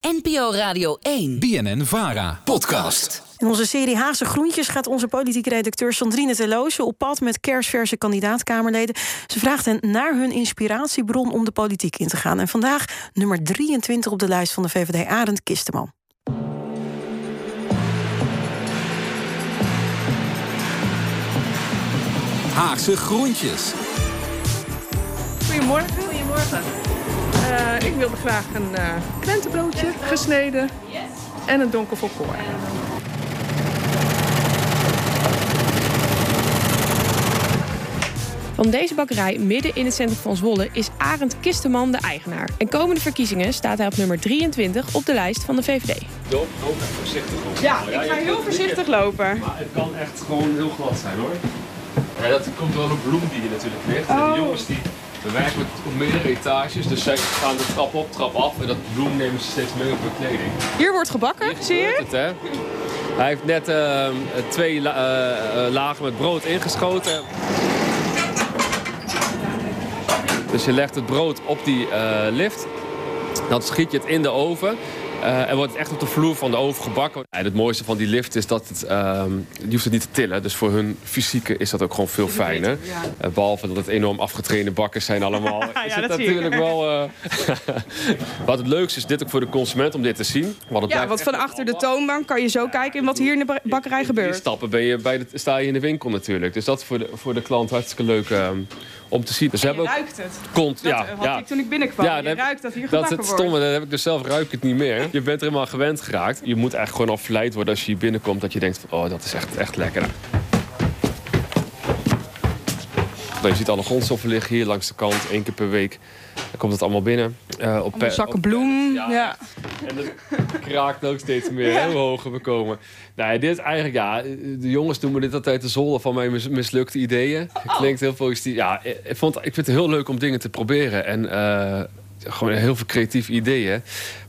NPO Radio 1. BNN Vara. Podcast. In onze serie Haagse Groentjes gaat onze politieke redacteur Sandrine Teloosje op pad met kersverse kandidaatkamerleden. Ze vraagt hen naar hun inspiratiebron om de politiek in te gaan. En vandaag nummer 23 op de lijst van de VVD, Arend Kisteman. Haagse Groentjes. Goedemorgen. Goedemorgen. Uh, ik wilde graag een uh, krentenbroodje gesneden en een donker volkoren. Van deze bakkerij midden in het centrum van Zwolle is Arend Kisteman de eigenaar. En komende verkiezingen staat hij op nummer 23 op de lijst van de VVD. Loop, loop voorzichtig op. Ja, ik ga heel voorzichtig lopen. Maar het kan echt gewoon heel glad zijn hoor. Ja, dat komt wel een bloem die hier natuurlijk ligt. En Oh. de jongens die we werken met op meerdere etages, dus zij gaan de trap op, trap af en dat bloem nemen ze steeds mee op hun kleding. Hier wordt gebakken, zie je? Het, hè? Hij heeft net eh, twee la- eh, eh, lagen met brood ingeschoten. Dus je legt het brood op die eh, lift. Dan schiet je het in de oven. Eh, en wordt het echt op de vloer van de oven gebakken. En het mooiste van die lift is dat het, ehm, je hoeft het niet te tillen. Dus voor hun fysieke is dat ook gewoon veel fijner. Eh, behalve dat het enorm afgetrainde bakkers zijn allemaal. is het dat zie ik. natuurlijk wel... eh, Wat het leukste is dit ook voor de consument om dit te zien. Want het Ja, want van achter de toonbank kan je zo kijken in wat hier in de ba- bakkerij gebeurt. stappen ben je bij de, sta je in de winkel natuurlijk. Dus dat is voor de, voor de klant hartstikke leuk ehm, om te zien. Dus hebben ook ruikt het. kont. Dat ja, ik toen ik binnenkwam. Ja, je ruikt dat hier Dat is het wordt. stomme, dat heb ik dus zelf ruik ik het niet meer. Je bent er helemaal gewend geraakt. Je moet eigenlijk gewoon al verleid worden als je hier binnenkomt dat je denkt van, oh dat is echt, echt lekker. Nou, je ziet alle grondstoffen liggen hier langs de kant, één keer per week. Dan komt het allemaal binnen. Eh, op Allemaal zakken op- bloem. Ja. Ja. En dat kraakt ook steeds meer, hè, hoe hoger we komen. Nou, ja, dit is eigenlijk, ja, de jongens noemen dit altijd de zolder van mijn mis- mislukte ideeën. Oh. Klinkt heel positief. Ja, ik, vond, ik vind het heel leuk om dingen te proberen. En eh, gewoon heel veel creatieve ideeën.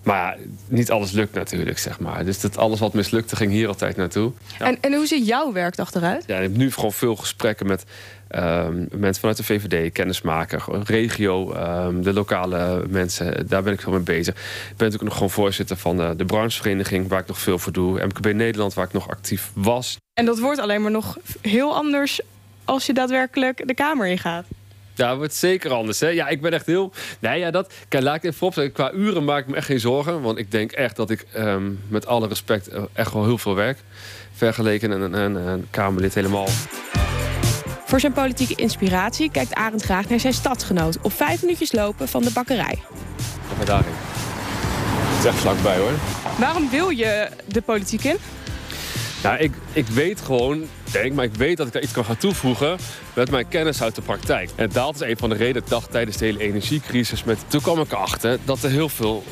Maar niet alles lukt natuurlijk, zeg maar. Dus dat alles wat mislukte ging hier altijd naartoe. Ja. En, en hoe ziet jouw werkdag eruit? Ja, ik heb nu gewoon veel gesprekken met ehm, mensen vanuit de VVD, kennismaker, regio, ehm, de lokale mensen. Daar ben ik veel mee bezig. Ik ben natuurlijk nog gewoon voorzitter van de, de branchevereniging, waar ik nog veel voor doe. MKB Nederland, waar ik nog actief was. En dat wordt alleen maar nog heel anders als je daadwerkelijk de kamer ingaat. Ja, het wordt zeker anders. Hè? Ja, ik ben echt heel. Nee, ja, dat. Kijk, laat ik even voorop Qua uren maak ik me echt geen zorgen. Want ik denk echt dat ik ehm, met alle respect eh, echt wel heel veel werk. Vergeleken en een, Kamerlid helemaal. Voor zijn politieke inspiratie kijkt Arend graag naar zijn stadsgenoot op vijf minuutjes lopen van de bakkerij. Ga daarin. Het is echt vlakbij hoor. Waarom wil je de politiek in? Nou, ik, ik weet gewoon, denk, maar ik weet dat ik daar iets kan gaan toevoegen met mijn kennis uit de praktijk. En dat is een van de redenen dat ik dacht tijdens de hele energiecrisis. Met, toen kwam ik erachter dat er heel veel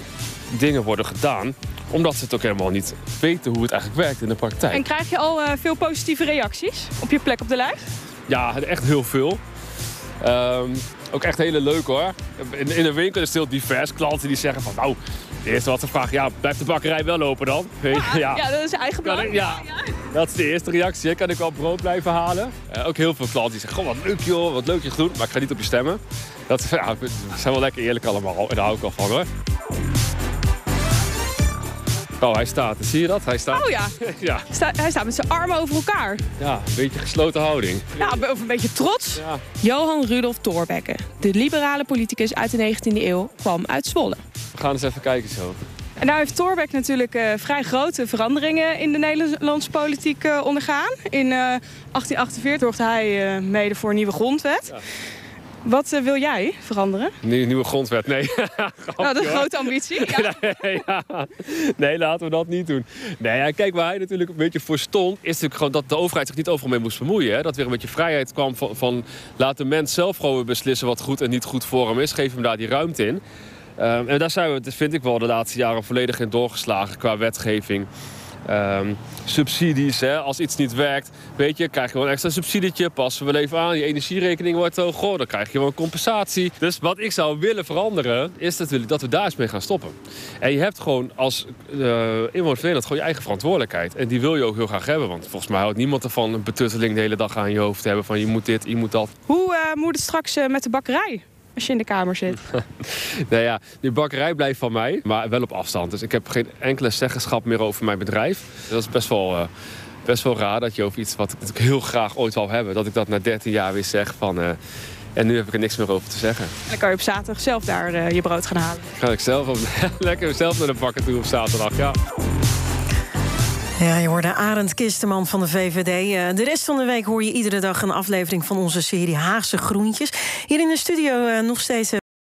dingen worden gedaan omdat ze het ook helemaal niet weten hoe het eigenlijk werkt in de praktijk. En krijg je al eh, veel positieve reacties op je plek op de lijst? Ja, echt heel veel. Ehm, ook echt hele leuk hoor. In, in een winkel is het heel divers. Klanten die zeggen van nou, de eerste wat ze vragen, ja, blijft de bakkerij wel open dan? Ja. Ja, dat is eigen belang. ik, ja, dat is de eerste reactie. Kan ik wel brood blijven halen? Eh, ook heel veel klanten die zeggen, goh, wat leuk joh, wat leuk je doet, maar ik ga niet op je stemmen. Dat ja, we zijn wel lekker eerlijk allemaal en daar hou ik wel van hoor. Oh, hij staat. Zie je dat? Hij staat. Oh ja, Ja, Sta- hij staat met zijn armen over elkaar. ja, een beetje gesloten houding. Ja, of een beetje trots. Ja. Johan Rudolf Thorbecke, de liberale politicus uit de 19e eeuw, kwam uit Zwolle. We gaan eens even kijken zo. En nou heeft Thorbecke natuurlijk eh, vrij grote veranderingen in de Nederlandse politiek eh, ondergaan. In eh, 1848 zorgde hij eh, mede voor een nieuwe grondwet. Ja. Wat eh, wil jij veranderen? Nie- nieuwe grondwet, nee. Nou, dat is een grote ambitie. Ja. nee, ja. nee, laten we dat niet doen. Nee, ja, kijk, waar hij natuurlijk een beetje voor stond... is natuurlijk gewoon dat de overheid zich niet overal mee moest bemoeien. Hè? Dat weer een beetje vrijheid kwam van, van... laat de mens zelf gewoon beslissen wat goed en niet goed voor hem is. Geef hem daar die ruimte in. Ehm, en daar zijn we, vind ik wel, de laatste jaren volledig in doorgeslagen qua wetgeving. Ehm, subsidies, hè, als iets niet werkt, weet je, krijg je gewoon een extra subsidietje, passen we wel even aan, je energierekening wordt hoog, dan krijg je wel een compensatie. Dus wat ik zou willen veranderen, is natuurlijk dat we daar eens mee gaan stoppen. En je hebt gewoon als eh inwoner van Nederland gewoon je eigen verantwoordelijkheid. En die wil je ook heel graag hebben, want volgens mij houdt niemand ervan een betutteling de hele dag aan je hoofd te hebben van je moet dit, je moet dat. Hoe eh, moet het straks eh, met de bakkerij? Als je in de Kamer zit? nou ja, die bakkerij blijft van mij, maar wel op afstand. Dus ik heb geen enkele zeggenschap meer over mijn bedrijf. Dat is best wel, uh, best wel raar dat je over iets wat ik heel graag ooit wil hebben... dat ik dat na 13 jaar weer zeg van... Uh, en nu heb ik er niks meer over te zeggen. En dan kan je op zaterdag zelf daar uh, je brood gaan halen. Ga ik zelf op, lekker zelf naar de bakker toe op zaterdag, ja. Ja, je hoorde Arend Kisteman van de VVD. Uh, de rest van de week hoor je iedere dag een aflevering van onze serie Haagse Groentjes. Hier in de studio uh, nog steeds